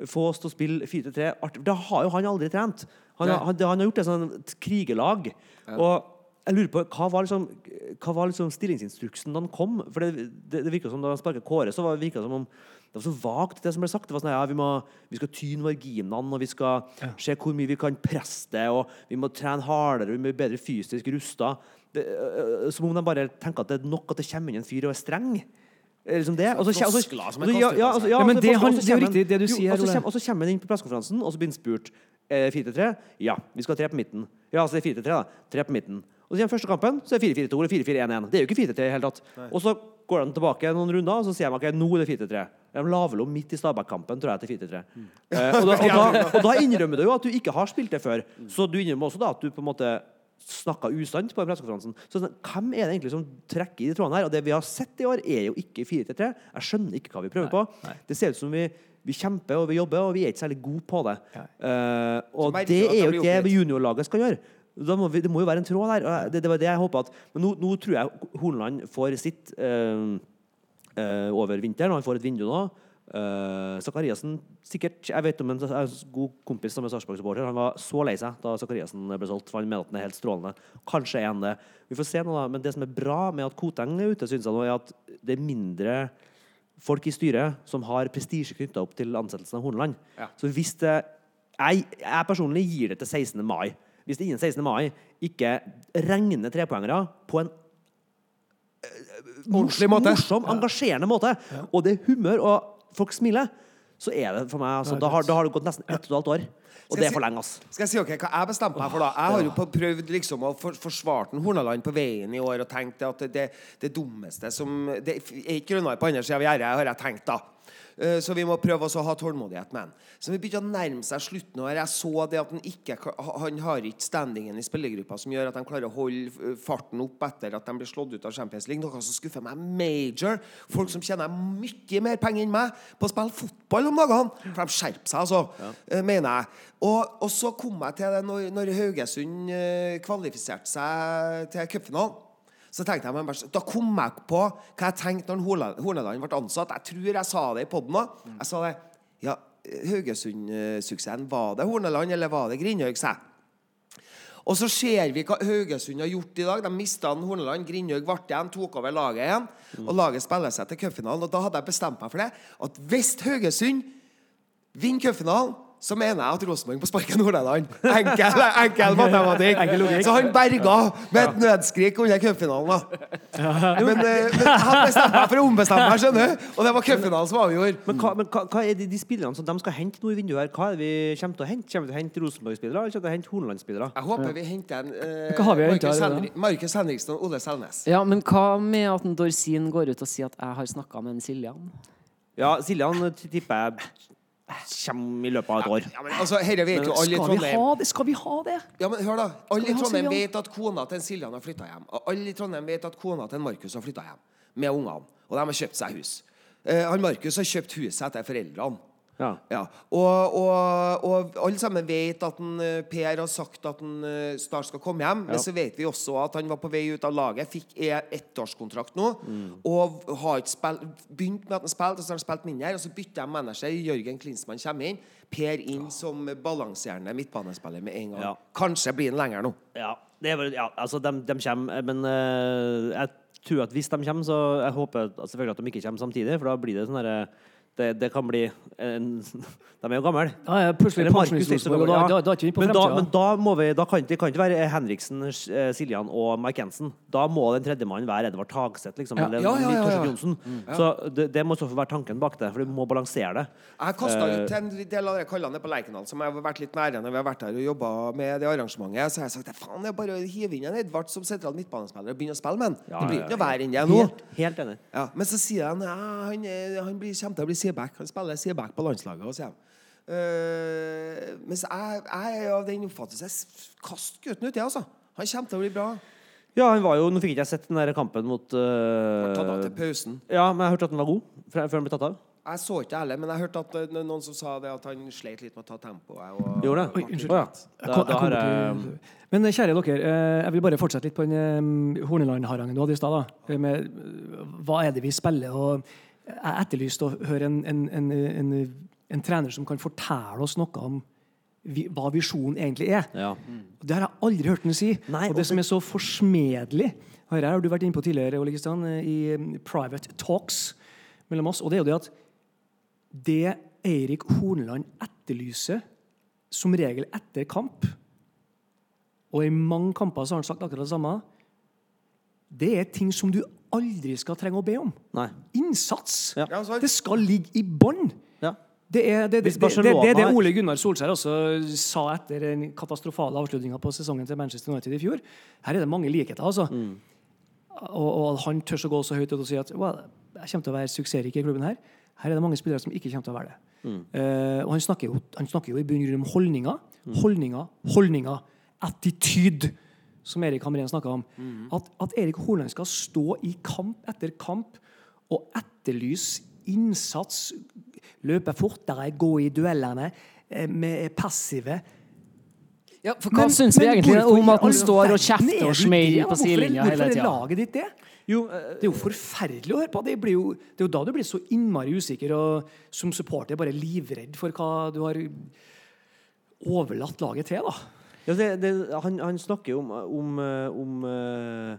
få oss til å spille 4-3. Art- Da har jo han aldri trent. Han, Nei. har- han, det- han har gjort et sånn et krigerlag. Og jeg lurer på, Hva var liksom, hva var liksom stillingsinstruksen da han kom? For Det, det, det virka som Da han sparka Kåre, så var det som om det var så vagt, det som ble sagt. Det var sånn, ja, vi, må, vi skal tyne marginene, og vi skal se hvor mye vi kan presse det, og vi må trene hardere, vi må bli bedre fysisk rusta. Det, som om de bare tenker at det er nok at det kommer inn en fyr og er streng. Liksom det. Og så, også, og så- Floskler som og så- kastet på ja, seg. altså, Ja, men det han- det er jo riktig det du sier, og så kommer- kommer han inn på pressekonferansen, og så blir han spurt Eh, det 4-3? Ja. Vi skal ha tre på midten. Ja, så det er 4-3, da. Tre på midten. Og så kommer første kampen, så er det 4-4-2 eller 4-4-1-1. Det er jo ikke 4-3 i det hele tatt. Og så går de tilbake noen runder, og så sier de ok, nå er det 4-3. De laver om midt i Stabæk-kampen, tror jeg, til 4-3. Eh, og, da, og, da, og da innrømmer du jo at du ikke har spilt det før. Så du innrømmer også da at du på en måte snakka usant på den pressekonferansen. Så sånn, hvem er det egentlig som trekker i de trådene her? Og det vi har sett i år, er jo ikke 4-3. Jeg skjønner ikke hva vi prøver på. Det ser ut som vi, vi kjemper og vi jobber, og vi er ikke særlig gode på det. Eh, og det er jo det juniorlaget skal gjøre. Må vi, det må jo være en tråd der. Det, det var det jeg håpa at Men nå, nå tror jeg Horneland får sitt øh, øh, over vinteren. Han får et vindu nå. Uh, sikkert Jeg vet om en, en god kompis som er Sarpsborg-supporter. Han var så lei seg da Zakariassen ble solgt. For han mener at den er helt strålende. Kanskje er han det. Vi får se nå, da. Men det som er bra med at Koteng er ute, syns jeg nå, er at det er mindre folk i styret som har prestisje knytta opp til ansettelsen av Horneland. Så hvis det jeg, jeg personlig gir det til 16. mai. Hvis det innen 16. mai ikke regner trepoengere på en Ordentlig måte. morsom, engasjerende måte, og det er humør, og folk smiler, så er det for meg altså, da, har, da har det gått nesten ett og et halvt år. Og det er for lenge, ass. Skal jeg si ok, hva jeg bestemte meg for, da? Jeg har jo prøvd liksom å for, forsvare Hornaland på veien i år og tenkt at det, det, dummeste som Det er ikke grønnere på andre sida av gjerdet, har jeg tenkt, da. Eh, Så vi må prøve å ha tålmodighet med han. Så vi begynte å nærme seg slutten. Og jeg så det at han ikke Han har ikke standingen i spillergruppa som gjør at de klarer å holde eh, farten opp etter at de blir slått ut av Champions League. Noe som skuffer meg major. Folk som tjener mye mer penger enn meg på å spille fotball om dagene. For de skjerper seg, altså. Ja. Mener jeg. Og, og så kom jeg til det når, når Haugesund eh, kvalifiserte seg til cupfinalen. Så tenkte jeg Da kom jeg på hva jeg tenkte når Horneland ble ansatt. Jeg tror jeg sa det i poden òg. Jeg sa det. Ja, Haugesund-suksessen, var det Horneland, eller var det Grindhaug. Og så ser vi hva Haugesund har gjort i dag. De mista Horneland. Grindhaug ble igjen, tok over laget igjen. Og laget spiller seg til cupfinalen. Og da hadde jeg bestemt meg for det. At hvis Haugesund vinner cupfinalen, så mener jeg at Rosenborg må sparke Nordland. Enkel, enkel matematikk. Enkel. Så han berga med et nødskrik under cupfinalen, da. Men, eh, men han bestemte meg for å ombestemme meg, skjønner du. Og det var cupfinalen som avgjorde. Men, hva, men hva, hva er de, de spillerne som de skal hente nå i vinduet her? Hva er det vi kommer til å hente? Kommer vi til å hente Rosenborg-spillere, eller kommer vi til å hente Horneland-spillere? Jeg håper vi henter en eh, Markus, Henri Markus Henriksen og Ole Selnes. Ja, men hva med at en Dorsin går ut og sier at jeg har snakka med en Siljan? Ja, Siljan tipper jeg kommer i løpet av et år. Ja, men altså, Herre vet jo alle i Skal vi? Skal vi ha det? Ja, men hør da Alle i Trondheim vet at kona til en Siljan har flytta hjem. Og alle i Trondheim vet at kona til en Markus har flytta hjem med ungene. Og de har kjøpt seg hus. Eh, han Markus har kjøpt huset etter foreldrene. Ja. Ja. Og, og, og alle sammen vet at en, eh, Per har sagt at han eh, snart skal komme hjem. Men så vet vi også at han var på vei ut av laget. Fikk e- ettårskontrakt nå. Og har ikke spilt, begynt med at han spilte, og så har han spilt mindre. Og så bytter de manager. Jørgen Klinsmann kommer inn. Per inn som balanserende midtbanespiller med en gang. Ja. Kanskje blir han lenger nå. Ja, det vel, ja altså, de, de kommer, men uh, jeg tror at hvis de kommer, så jeg håper selvfølgelig at de ikke kommer samtidig, for da blir det sånn derre det, det kan bli en, De er jo gamle. Ja, ja, plutselig det Markus pensjonist så Rosenborg, og da, da, da er ikke vi på men da, men da må vi Da kan det kan ikke være Henriksen, eh, Siljan og Mike Jensen. Da må den tredjemannen være Edvard Tagseth, liksom. Ja. Eller Ja, ja, ja, ja. Torstein Johnsen. Så det, det må så være tanken bak det, for du må balansere det. Jeg kasta Eh. ut en del av de kallene på Lerkendal, som jeg har vært litt nære når vi har vært der og jobba med det arrangementet. Så har jeg sagt faen, det er bare å hive inn en Edvard som sentral midtbanespiller og begynne å spille med han. Ja, det blir ikke noe verre enn det nå. Helt, helt enig. Ja, men så sier han ja, han, han blir, kommer til å bli Seback. Han spiller sideback på landslaget. Og sier. Eh, mens jeg, jeg er av den oppfattelse Kast gutten uti, altså. Han kommer til å bli bra. Ja, han var jo Nå fikk ikke jeg sett den der kampen mot uh, Tatt av til pausen. Ja, men jeg hørte at den var god før han ble tatt av. Jeg så ikke det heller, men jeg hørte at eh, noen som sa det at han sleit litt med å ta tempoet. Gjorde det? Oi, unnskyld. Ja. Jeg Da, da har jeg Men eh, kjære dere, eh, jeg vil bare fortsette litt på den Horneland-harangen du hadde i stad. da. Med hva er det vi spiller? Og jeg etterlyste å høre en, en, en, en, en trener som kan fortelle oss noe om vi, hva visjonen egentlig er. Ja. Mm. Det har jeg aldri hørt ham si. Nei, og det det som er så forsmedelig Her har du vært inne på tidligere, Ole Kristian, i eh, private talks mellom oss. Og det er jo det at det Eirik Horneland etterlyser, som regel etter kamp Og i mange kamper så har han sagt akkurat det samme. Det er ting som du aldri skal trenge å be om. Nei. Innsats! Ja. Det skal ligge i bånn. Ja. Det er det, det, det, det, det, det Ole Gunnar Solskjær også sa etter den katastrofale avslutninga på sesongen til Manchester United i fjor. Her er det mange likheter, altså. Og, og han tør å gå så høyt ut og si at well, jeg kommer til å være suksessrik i klubben her. Her er det mange spillere som ikke kommer til å være det. Eh, og han snakker, jo, han snakker jo i bunn og grunn om holdninger. Holdninger, holdninger. Attityd, som Erik Hamren snakka om. At, at Erik Horneland skal stå i kamp etter kamp og etterlyse innsats, løpe fortere, gå i duellene, eh, med passive Ja, for hva syns vi egentlig om at han står og kjefter er og smeller på sidelinja hele Hvorfor er tida? laget ditt det? Jo, Det er jo forferdelig å høre på. Det, blir jo, det er jo da du blir så innmari usikker og som supporter bare livredd for hva du har overlatt laget til. da. Ja, det, det, han, han snakker jo om, om, om eh,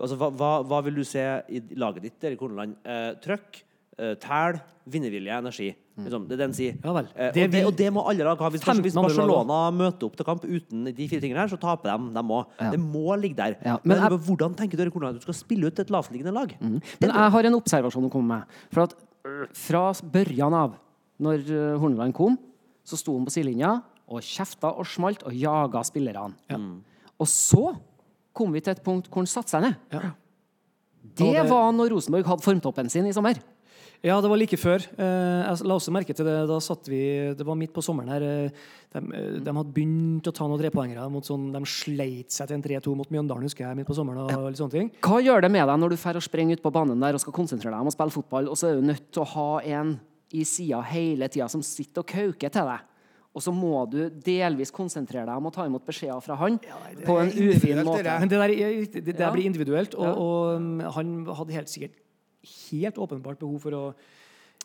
altså, hva, hva, hva vil du se i laget ditt, Erik Horneland? Eh, trøkk, eh, tæl, vinnervilje, energi. Liksom, det er det han sier. Ja. Eh, Det og, det, og det må alle lag ha. Hvis, hvis Barcelona møter opp til kamp uten de fire tingene her, så taper de. De må. Ja. Det må ligge der. Ja, men men jeg- hvordan tenker du Erik Horneland at du skal spille ut et lavtliggende lag? Men jeg har en observasjon å komme med. For at øh, fra børjan av, når øh, Horneland kom, så sto han på sidelinja og kjefta og smalt og jaga spillerne. Og så kom vi til et punkt hvor han satte seg ned. Ja. Det, det- var når Rosenborg hadde formtoppen sin i sommer. Ja, det var like før. Eh, Jeg la også merke til det. Da satt vi, Det var midt på sommeren her. eh, De, eh, de hadde begynt å ta noen trepoengere. sånn, De sleit seg til en 3-2 mot Mjøndalen, husker jeg, midt på sommeren. og litt sånne ting. Hva gjør det med deg når du drar og sprenger ut på banen der og skal konsentrere deg om å spille fotball, og så er du nødt til å ha en i sida hele tida som sitter og kauker til deg? Og så må du delvis konsentrere deg om å ta imot beskjeder fra han på en ufin måte. det der. Men det der, det, det Ja. blir individuelt, og, Ja. og um, han hadde helt sikkert helt åpenbart behov for å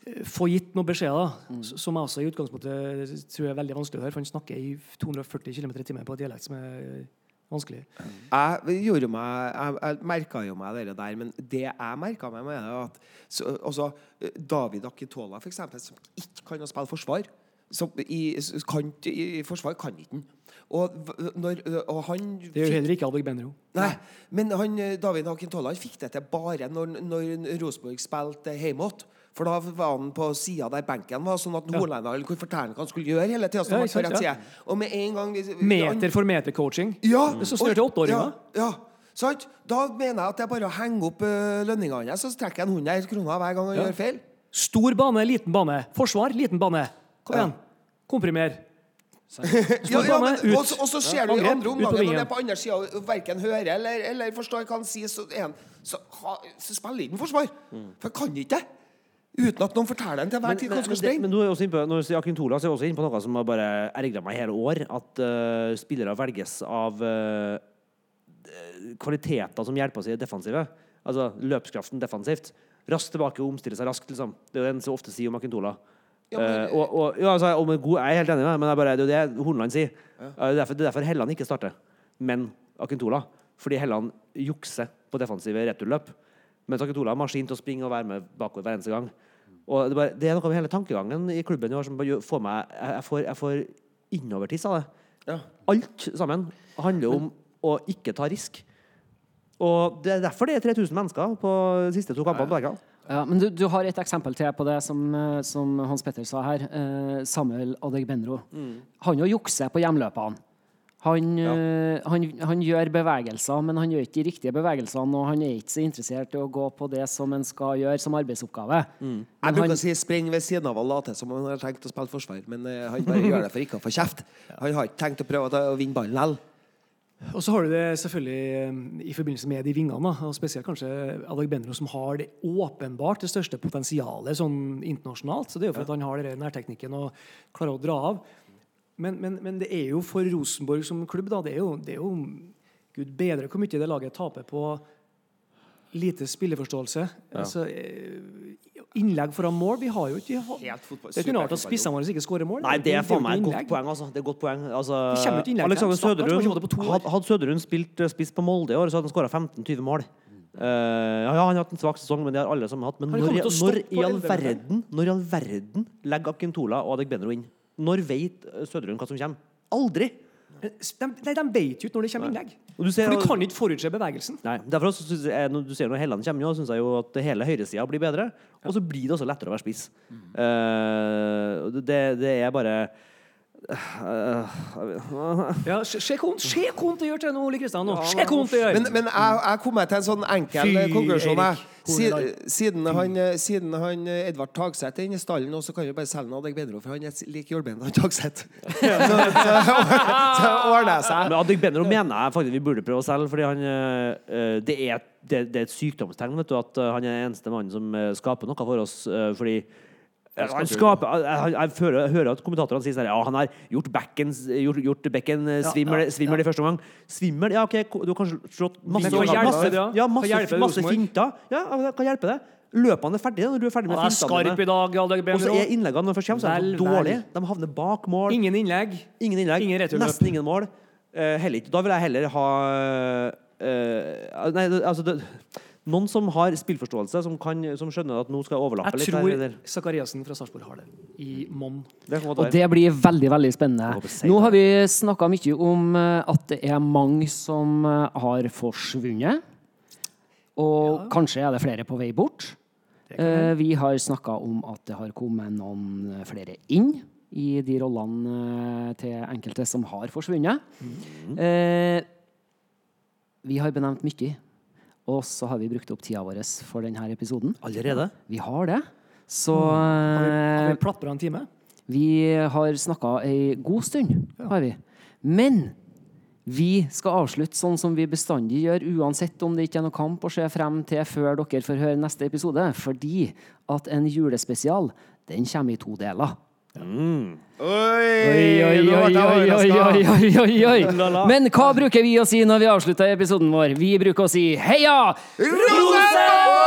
eh, få gitt noen beskjeder, Mm. som jeg også i utgangspunktet tror jeg er veldig vanskelig å høre, for han snakker i 240 km i timen på et dialekt som er vanskelig. Jeg gjorde meg Jeg, jeg merka jo meg det der, men det jeg merka meg med det, at så, også, David Akitola, for eksempel, som ikke kan å spille forsvar som i, kan, I forsvar kan ikke han. Og, når, og han Det gjør heller ikke Alvik Benro. Nei, men han, eh, David Akintola fikk det til bare når, når Rosenborg spilte hjemmeåt. For da var han på sida der benken var, sånn at nordlenderen kunne fortelle hva han skulle gjøre hele tida. Ja, sant, ja. Og med en gang vi- Meter for meter-coaching. ja, er så snørt til åtteåringer. Ja, ja. Sant? Da mener jeg at det er bare å henge opp uh, lønningene hans, så trekker han 100 kroner hver gang han Ja. gjør feil. Stor bane, liten bane. Forsvar, liten bane. Kom igjen. Komprimer. Ja, ja, men, ut. og, så- og så ser du i andre omganger, når det er på andre sida og verken hører eller, eller forstår hva han sier, så, en, så, ha, så spiller ikke han forsvar. For han kan ikke det. Uten at noen forteller en til hver tid hva han skal det, sprenge. men nå er når du sier Akintola, så er jeg også inne på noe som har bare ergra meg i hele år. At uh, spillere velges av uh, kvaliteter som hjelper oss i det defensive. Altså løpskraften defensivt. Raskt tilbake og omstille seg raskt, liksom. Det er jo det en så ofte sier om Akintola. Ja, men- uh, og, og, ja, altså, om god, jeg er helt enig med deg, men det er, bare, det er jo det Horneland sier. Ja. Det er derfor, det er derfor Helland ikke starter, men Akintola. Fordi Helland jukser på defensive returløp. Mens Akintola har maskin til å springe og være med bakover hver eneste gang. Og det, bare, det er noe med hele tankegangen i klubben som får meg Jeg, får, jeg får innovertiss av det. Ja. Alt sammen handler om å ikke ta risk. Og det er derfor det er 3000 mennesker på de siste to kampene. Ja, men du, du har et eksempel til på det som, eh, som Hans Petter sa her. Eh, Samuel Adegbenro. Han jo jukser på hjemløpene. Han, ja. han, han gjør bevegelser, men han gjør ikke de riktige bevegelsene. Og han er ikke så interessert i å gå på det som en skal gjøre som arbeidsoppgave. Mm. Jeg bruker han- å si 'spring ved siden av' og late som om han har tenkt å spille forsvar. Men eh, han bare gjør det for ikke å få kjeft. Han har ikke tenkt å prøve å å vinne ballen likevel. Og så har du det selvfølgelig eh, i forbindelse med de vingene, og spesielt kanskje Benro, som har det åpenbart det største potensialet sånn internasjonalt. Så det er jo for at han har den nærteknikken og klarer å dra av. Men, men, men det er jo for Rosenborg som klubb, da, det er jo, det er jo Gud bedre hvor mye det laget taper på lite spilleforståelse. Altså, eh, innlegg foran mål Vi har jo ikke Helt fotball- Det noe rart at spissene våre ikke skårer mål. Nei, det er faen meg et godt poeng. Altså. Det er godt poeng. Altså, Alexander år. Hadde Søderund spilt eh, spiss på Molde i år, så hadde han skåra 15-20 mål. Uh, ja, han har hatt en svak sesong, men det har alle sammen hatt. Men når, når, i all verden Når i all verden legger Akintola og Adegbenro inn? Når vet Søderund hva som kommer? Aldri! De, nei, de vet jo ikke når det kommer innlegg. Du ser- For du kan ikke forutse bevegelsen. Nei, derfor også jeg, når du ser når Helland kommer, syns jeg jo at hele høyresida blir bedre. Og så blir det også lettere å være spiss. Mm. Uh, det, det er bare Ja, se se hva vondt det gjør til nå, Ole Kristian. hvor vondt det gjør! Men, men jeg, jeg kom til en sånn enkel Fy, eh, konklusjon. siden, han, eh, siden han eh, Edvard Tagseth er inne i stallen nå, så kan vi bare selge han Adegbenro, for han er like hjulpende som Tagseth. så, så, så ordner det seg. Men Adegbenro mener jeg faktisk vi burde prøve å selge, fordi han eh, det, er, det, det er et sykdomstegn vet du, at eh, han er den eneste mannen som eh, skaper noe for oss. eh, fordi eh, han skaper, jeg, jeg, jeg, jeg hører at kommentatorene sier sånn Ja, han har gjort bekken, gjort, gjort bekken eh, svimmel, ja, i første omgang. Svimmel? Ja, OK, du har kanskje slått masse, masse, ja. masse, masse finter. Ja, hva kan hjelpe det. Løpene er ferdige når du er ferdig med ja, fintene Og så er innleggene når de først kommer, så er de dårlige. De havner bak mål. Ingen innlegg. Ingen innlegg. Ingen. Nesten ingen mål. Uh, heller ikke. Da vil jeg heller ha uh, Nei, altså det, Noen som har spillforståelse, som, kan, som skjønner at nå skal jeg overlappe Jeg litt. tror her, eller- Zakariassen fra Sarpsborg har det. I monn. Og det blir veldig veldig spennende. Jeg Nå har vi snakka mye om eh, at det er mange som eh, har forsvunnet. Og kanskje er det flere på vei bort. Eh, Vi har snakka om at det har kommet noen flere inn i de rollene til enkelte som har forsvunnet. Eh, Vi har benevnt mye, og så har vi brukt opp tida vår for denne episoden. Allerede? Vi har det. Så Har vi, har eh, vi platt på en time? vi har snakka ei god stund, har vi. Men vi skal avslutte sånn som vi bestandig gjør, uansett om det ikke er noe kamp å se frem til før dere får høre neste episode. Fordi at en julespesial, den kommer i to deler. Oi, Oi, oi, oi, oi, oi, oi, oi, oi. Men hva bruker vi å si når vi avslutter episoden vår? Vi bruker å si heia Rosenborg!